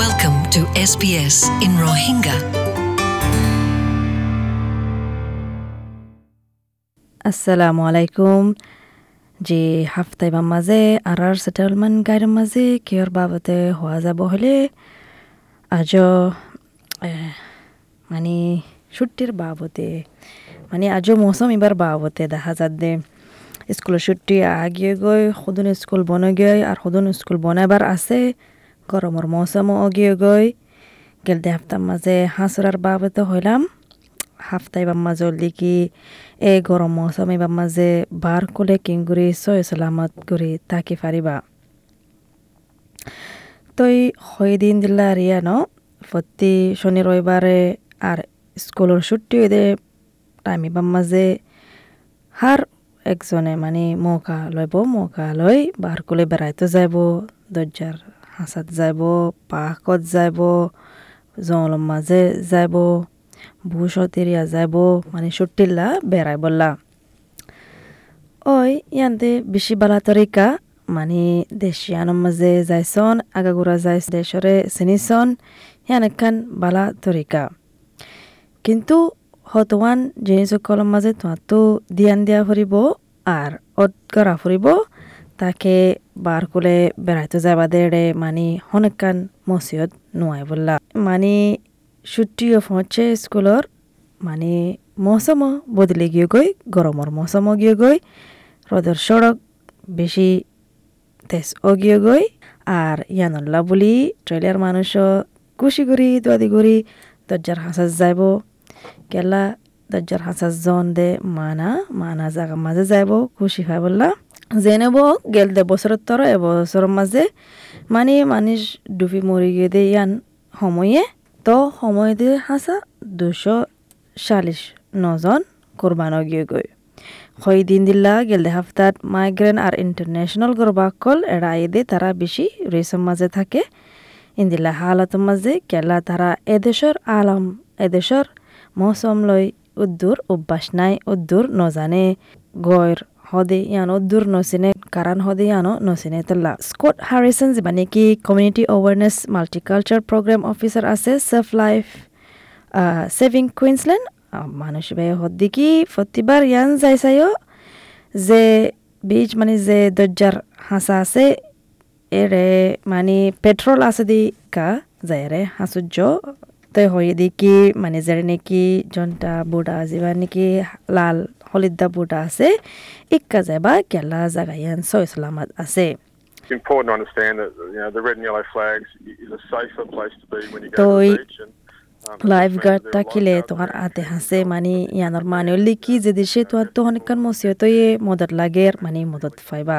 Welcome to SBS in Rohingya. আসসালামু আলাইকুম যে হাফতাইবার মাঝে আর আর সেটেলমেন্ট গাইডের মাঝে কিয়র বাবতে হওয়া যাব হলে আজ মানে ছুটির বাবতে মানে আজ মৌসুম এবার বাবতে দেখা যাচ্ছে স্কুলের ছুটি আগিয়ে গই সদন স্কুল বনে গই আর সদন স্কুল বনাইবার আছে গরমের মৌসুমও অগিয়ে গই গেলতে হাফতার মাঝে হাঁসরার বাবতে হইলাম। হাফতাই বাম্মা জলদি কি এই গরম মৌসুমে বাম্মা যে বার কোলে কিংগুরি সয় সালামত করে তাকি ফারিবা? তই দিন দিলা রিয়া ন? প্রতি শনি রবিবারে আর স্কুলের ছুটি দে টাইমি বাম্মা যে হার একজনে মানে মৌকা লইব, মৌকা লই বার কোলে বেড়াইতে যাইব, দরজার হাঁচাত যাইব পাকত যাইব জঙ্গলের মাঝে যাইব, ভূষত এরিয়া যাইব মানে সুটিল্লা বেড়াই বললা। ওই ইয়ান্তে বেশি বালা তরিকা মানে দেশিয়ানোর মাঝে যাইছন আগাগোড়া যাই দেশরে চিনিছন ইয়ান একখান বালা তরিকা কিন্তু হতওয়ান জিনিসকলৰ মাঝে তোমাতো ধ্যান দিয়া ফুরিব আর অত করা ফুরিব তাকে বার করে বেড়াইতে যাবা দেড়ে মানে হনেকান মসিয়ত নোয়াই বললা। মানে ছুটি অফ হচ্ছে স্কুলৰ মানে মৌসুম বদলে গিয়ে গই, গরমের মৌসুম গিয়ে গই, রোদের সড়ক বেশি তেজ অগিয়ে গই, আর ইয়ানল্লা বলি ট্রেলার মানুষ খুশি করি দাদি করি দরজার হাঁসাস যাইব। কেলা দরজার হাঁসাস জন দে মানা মানা জাগা মাঝে যাইব, খুশি হয় বললা। জেনেব গেল দে বছরের তর এবছরের মাঝে মানে মানুষ ডুবি মরি গিয়ে দে ইয়ান সময়ে তো সময় দিয়ে হাসা দুশো চাল্লিশ নজন কোরবান গিয়ে গই হয় দিন দিল্লা গেল হাফতাত মাইগ্রেন আর ইন্টারন্যাশনাল গরবাকল এরা দে তারা বেশি রেশম মাঝে থাকে ইন্দিল্লা হালত মাঝে কেলা তারা এদেশর আলম এদেশর মৌসুম লই উদ্দুর অভ্যাস নাই উদ্দুর নজানে গয়র হদে ইয়ানো দূর নচিনে কারণ হদে ইয়ানো নচিনে তেলা স্কট হারিসন যিবা নেকি community awareness multicultural program officer আছে চেফ লাইফ সেভিং কুইন্সল্যান্ড মানুষ ভাই হদ্দিকি প্রতিবার ইয়ান যাই চাইও যে বীজ মানে যে দরজার হাঁসা আছে এরে মানে পেট্রোল আছে দি কা যায় রে হাঁসুর্য তই হয়ে দেখি মানে যারা নাকি জনটা বুড়া যিবা নাকি লাল হলিদা বুড়া আছে ইক্কা যাবা গেলা জাগায়ান ছয় সালামাত আছে It's important to understand that you know the red and yellow flags is a safer place to be when you go to the beach. And, um, life it's guard থাকিলে তোমার. আতে হাসে মানে ইয়ানোর মানে লিখি যে দেশে তোমার তো অনেকক্ষণ মসিয়ত ইয়ে মদত লাগে মানে মদত পাইবা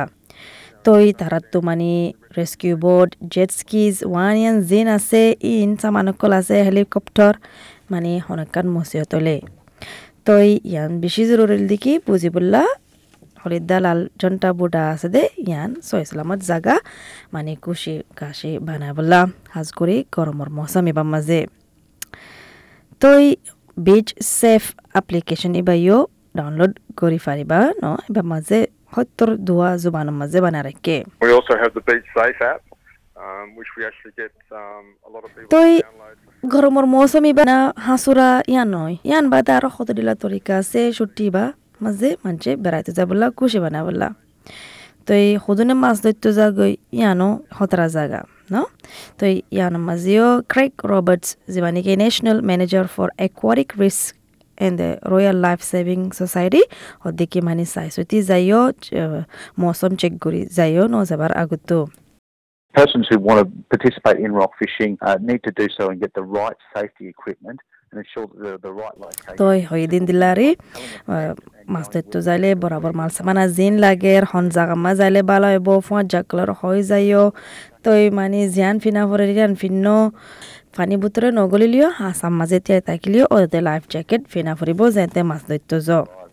তই তারাত তো মানে rescue boat jet skis one ইয়ান জিন আছে ইন সামানকল আছে হেলিকপ্টার মানে অনেকক্ষণ মসিয়তলে তই ইয়ান বেশি জরুরি দেখি বুঝিবুল্লা হলিদা লাল জনটা বুডা আছে দে ইয়ান ছয় সালামত জাগা মানে কুশি কাশি বানাই বললা সাজ কৰি গৰমৰ মৌচুম এবার মাঝে। তই বিচ সেফ এপ্লিকেশন এবার ইও ডাউনলোড কৰি পাৰিবা ন? এবার মাঝে সত্তৰ দোৱা জুবানৰ মাঝে বানাই ৰাখে We তো. গরমের মৌসুম ইবা না হাঁসুরা ইয়ান নয় ইয়ান বাদে আরও কত দিলা তরিকা আছে ছুটি বা মাঝে মানুষে বেড়াইতে যাবলা খুশি বানা বললা তো এই সদনে মাছ ধরতে যাগৈ ইয়ানো হতরা জাগা, ন? তো ইয়ানো মাঝেও ক্রেক রবার্টস যিবা নেকি national manager for aquatic risk and the Royal Life Saving Society সদিকে মানে চাই চুটি যাইও মৌসুম চেক কৰি যাইও ন যাবার আগতো। Persons who want to participate in rock fishing uh, need to do so and get the right safety equipment. তই হয় দিন দিলারি মাছ ধরতে যাইলে বরাবর মাল সামানা জিন লাগে হন জাগা মা যাইলে ভালো হইব ফুয়া জাকলর হয়ে যাইও তই মানে জিয়ান ফিনা ভরে জিয়ান ফিন্ন পানি বুতরে নগলিলিও হাসাম মাঝে তিয়াই থাকিলিও ওতে লাইফ জ্যাকেট ফিনা ফুরিব যেতে মাছ ধরতে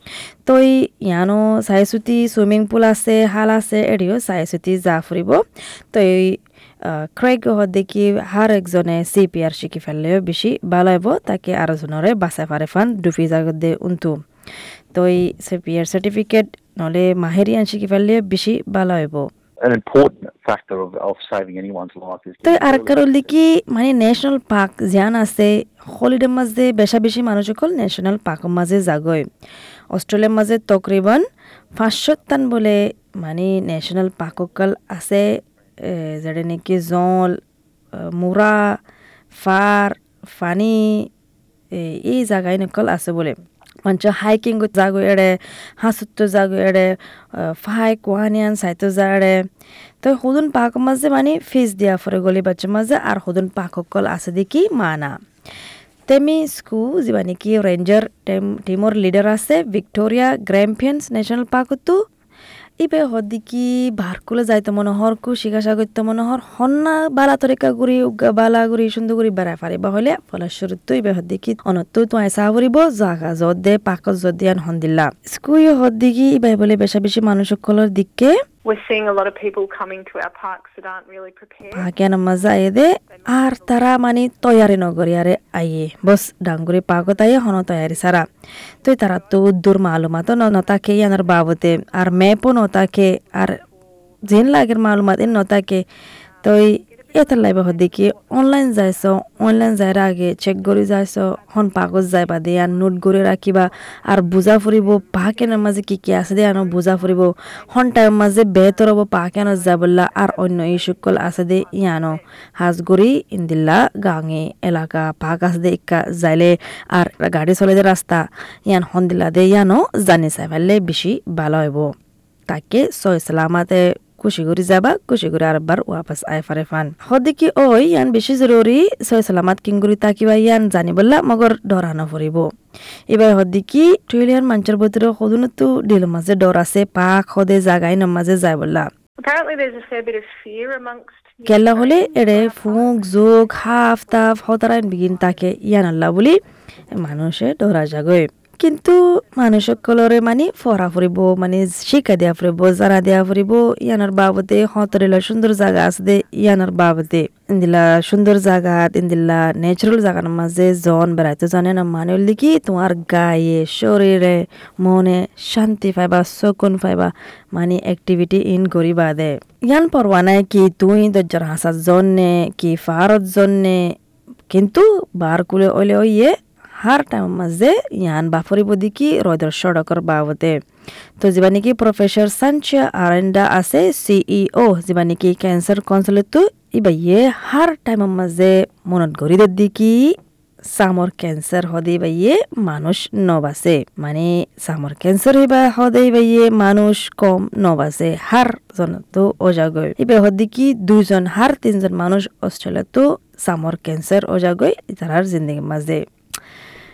য তই ইয়ানো চাই চুটি চুইমিং পুল আছে হাল আছে এৰিও চাই চুটি যা ফুৰিব। তই ক্ৰেক দেখি হার একজনে চি পি আর শিকি ফেললেও বেশি ভালো হইব তাকে আরও জনরে বাঁচাই পারে ফান ডুবি জাগত দে উন্তু তই চি পি আর সার্টিফিকেট নহলে মাহেরিয়ান শিকি ফেললে বেশি ভালো হইব an important factor of, of saving anyone's life is তো আর কারণ কি মানে ন্যাশনাল পার্ক জিয়ান আছে হলিডে মাঝে বেশা বেশি মানুষ সকল ন্যাশনাল পার্কের মাঝে যাগয় অস্ট্রেলিয়ার মাঝে তকরিবান পাঁচশো টান বলে মানে ন্যাশনাল পার্ককল আছে যেটা নাকি জল মুরা ফার ফানি এই জায়গায় নকল আছে বলে। মঞ্চ হাইকিং যাগো এড়ে হাসুত্ত যাগো এড়ে ফাই কোহানিয়ান সাইতো যাড়ে তো হুদুন পাক মাঝে মানে ফিস দিয়া ফরে গলি বাচ্চা মাঝে আর হুদুন পাক কল আছে দেখি মানা। তেমি স্কু যিবা নেকি ৰেঞ্জাৰ টিম টিমৰ লিডাৰ আছে ভিক্টৰিয়া গ্ৰেম্পিয়ানছ নেশ্যনেল পাৰ্কতো ইবে হদিকি ভারকুলে যাইতো মনোহর কু শিকাসা করতে মনোহর হন্না বালা তরিকা গুড়ি উগা বালা গুড়ি সুন্দর গুড়ি বেড়াই ফারিবা হলে ফলস্বরূপ ইবে হদিকি অনতো তো আইসা ফুরিব জাগা যত দে পাকত যত দিয়ান হন্দিল্লা স্কুই হদিকি ইবে বলে বেশা বেশি মানুষ সকলের দিককে We're seeing a lot of people coming to our parks that aren't really prepared. Paken মজা এদে আর তারা মানে তৈয়ারি নগরী আরে আইয়ে বস ডাঙ্গুরি পাগত আইয়ে হন তৈয়ারি সারা তো তারা তো দূর মালুমাত নতাকে ইয়ানোর বাবতে এটার লাইবে হদিকি অনলাইন যাইছ অনলাইন যাইর আগে চেক করে যাইছ, হন পাগজ যাইবা দিয়ে আর নোট করে রাখিবা আর বুজা ফুরিব পাকেনের মাঝে কি কি আছে দিয়ে আনো বুজা ফুরিব হন টাইম মাঝে বেহতর হব পাকেন যাবল্লা আর অন্য এই সকল আছে দে ইয়ানো হাজগুড়ি ইন্দিল্লা গাঙে এলাকা পাক আছে দে ইকা যাইলে আর গাড়ি চলে যে রাস্তা ইয়ান হন্দিল্লা দে ইয়ানো জানি চাই ফেললে বেশি ভালো হইব। তাকে সয় সালামাতে করে যাবা করে আরবার ওয়াপাস আই ফারে ফান হদিকি ওই ইয়ান বেশি জরুরি সয় সালামাত কিংগুরি তাকিবা ইয়ান জানি বললা মগর ডরানো ফুরিব এবার হদিকি ট্রিলিয়ন মাঞ্চের ভিতরে সদুনতো ডিল মাঝে ডর আছে পাক হদে জাগাই নামাজে যায় বললা কেলা হলে এড়ে ফুঁক যোগ হাফ তাফ হতারাইন বিগিন তাকে ইয়ান আল্লাহ বলি মানুষে ডরা যাগয় কিন্তু মানুষ সকলরে মানে ফরা ফুরিব মানে শিক্ষা দিয়া ফুরিব জানা দিয়া ফুরিব ইয়ানোর বাবদে হতরিলা সুন্দর জায়গা আছে দে ইয়ানোর বাবদে ইন্দিলা সুন্দর জায়গাত ইন্দিলা ন্যাচারাল জায়গার মাঝে জন বেড়াইতে জানে না মানে হল কি তোমার গায়ে শরীরে মনে শান্তি পাইবা সকুন পাইবা মানে অ্যাক্টিভিটি ইন করিবা দে। ইয়ান পরোয়া নাই কি তুই দজ্জর হাসার জন্যে, কি ফারত জন্যে, কিন্তু বার কুলে ওলে ওইয়ে হার টাইম মাঝে ইয়ান বাফরিব দিকি রয়দর সড়কর বাবদে তো যিবা নেকি প্রফেসর সানচিয়া আরেন্ডা আছে সিইও যিবা নেকি ক্যান্সার কনসালেতো ইবা ইয়ে হার টাইম মাঝে মনত গরিদ দিকি সামর ক্যান্সার হদে বাইয়ে মানুষ নবাসে মানে সামর ক্যান্সার হইবা হদে বাইয়ে মানুষ কম নবাসে হার জন তো ওজাগই ইবে হদি কি দুইজন হার তিনজন মানুষ অস্ট্রেলিয়া তো সামর ক্যান্সার ওজাগই তারার জিন্দগির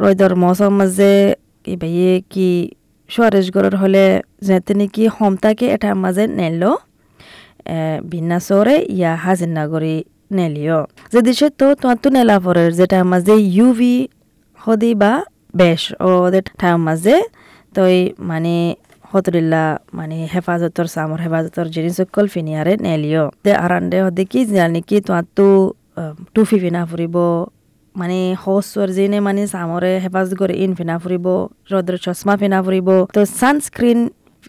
রয়দর মৌসম মাঝে ইবাইয়ে কি সোয়ারেজগড়ের হলে যেতে নাকি হমতাকে এটার মাঝে নেলো। ভিন্না সরে ইয়া হাজির নাগরি নেলিও। যে দেশে তো তোমার তো নেলা পরে যেটা মাঝে ইউভি হদি বা বেশ ওদের ঠাই মাঝে তই মানে হতরিল্লা মানে হেফাজতর, সামর হেফাজতর জিনিস সকল ফিনিয়ারে নেলিও। দে আরান্ডে হদি কি জানি কি তোমার তো টুফি ফিনা ফুরিব মানে হসর যেনে মানে সামরে হেফাজত করে ইন ফিনা ফুরিব রোদ্র চশমা ফিনা ফুরিব তো সানস্ক্রিন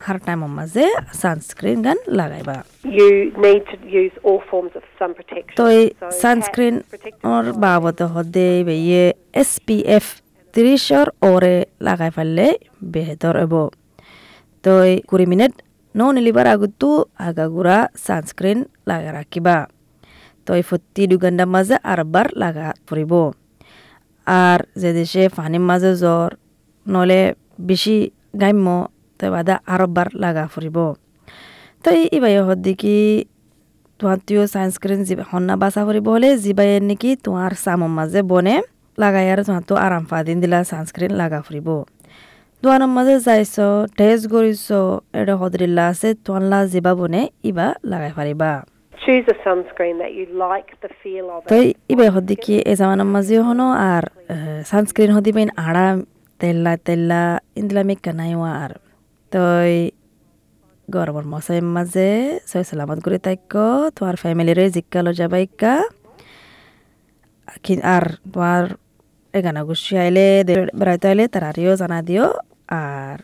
হার টাইমের মাঝে সানস্ক্রিন গান লাগাইবা। You need to use all forms of sun protection. তো এই So sunscreen hats, protective or glasses, বাবদ হদে বেয়ে এস পি এফ ত্রিশর ওরে লাগাই ফেললে বেহতর হব। তো এই কুড়ি মিনিট ন নিলিবার আগতো আগাগুড়া সানস্ক্রিন লাগা রাখিবা তো এই ফতি দুঘণ্টার মাঝে আরবার লাগা ফুরিব আর যে দেশে পানির মাঝে জ্বর নলে বেশি গ্রাম্য তো বাদা আরবার লাগা ফুরিব তো এই ইবাই হদ্দিকি তোমার তুইও সানস্ক্রিন হন্না বাসা ফুরিব হলে যিবাই নেকি তোমার সামর মাঝে বনে লাগাই আর তোমার তো আরাম দিন দিলা সানস্ক্রিন লাগা ফুরিব দোয়ানোর মাঝে যাইছ টেস্ট করিছ এটা হদরিল্লা আছে তোয়ানলা জিবা বনে ইবা লাগাই পারিবা Choose a sunscreen that you like the feel of তো it. ইবে হদিকি এ জামানার মাঝে হনো আর সানস্ক্রিন হদিবেন আড়া তেল্লা তেল্লা ইন্দিলা মেকা নাইওয়া আর তই গরমের মশাই মাঝে সই সালামত করে তাইক তোমার ফ্যামিলিরে জিক্কালো যাবাইকা কি- আর তোমার এগানা গুছি আইলে বেড়াইতে আইলে তারারিও জানা দিও আর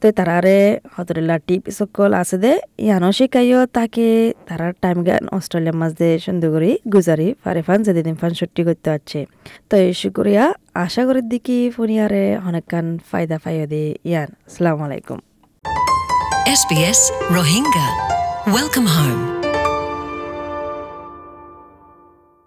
তো তারারে হতরিল্লা টিপ সকল আছে দে, ইয়ানো শিকাইও তাকে তারার টাইম গান অস্ট্রেলিয়ার দিয়ে সুন্দর করে গুজারি ফারে ফান যেদিন ফান ছুটি করতে পারছে তো এই শুক্রিয়া, আশা করি দিকে ফোনিয়ারে অনেকখান ফায়দা পাইও দে, ইয়ান আসসালামু আলাইকুম SBS Rohingya. Welcome home.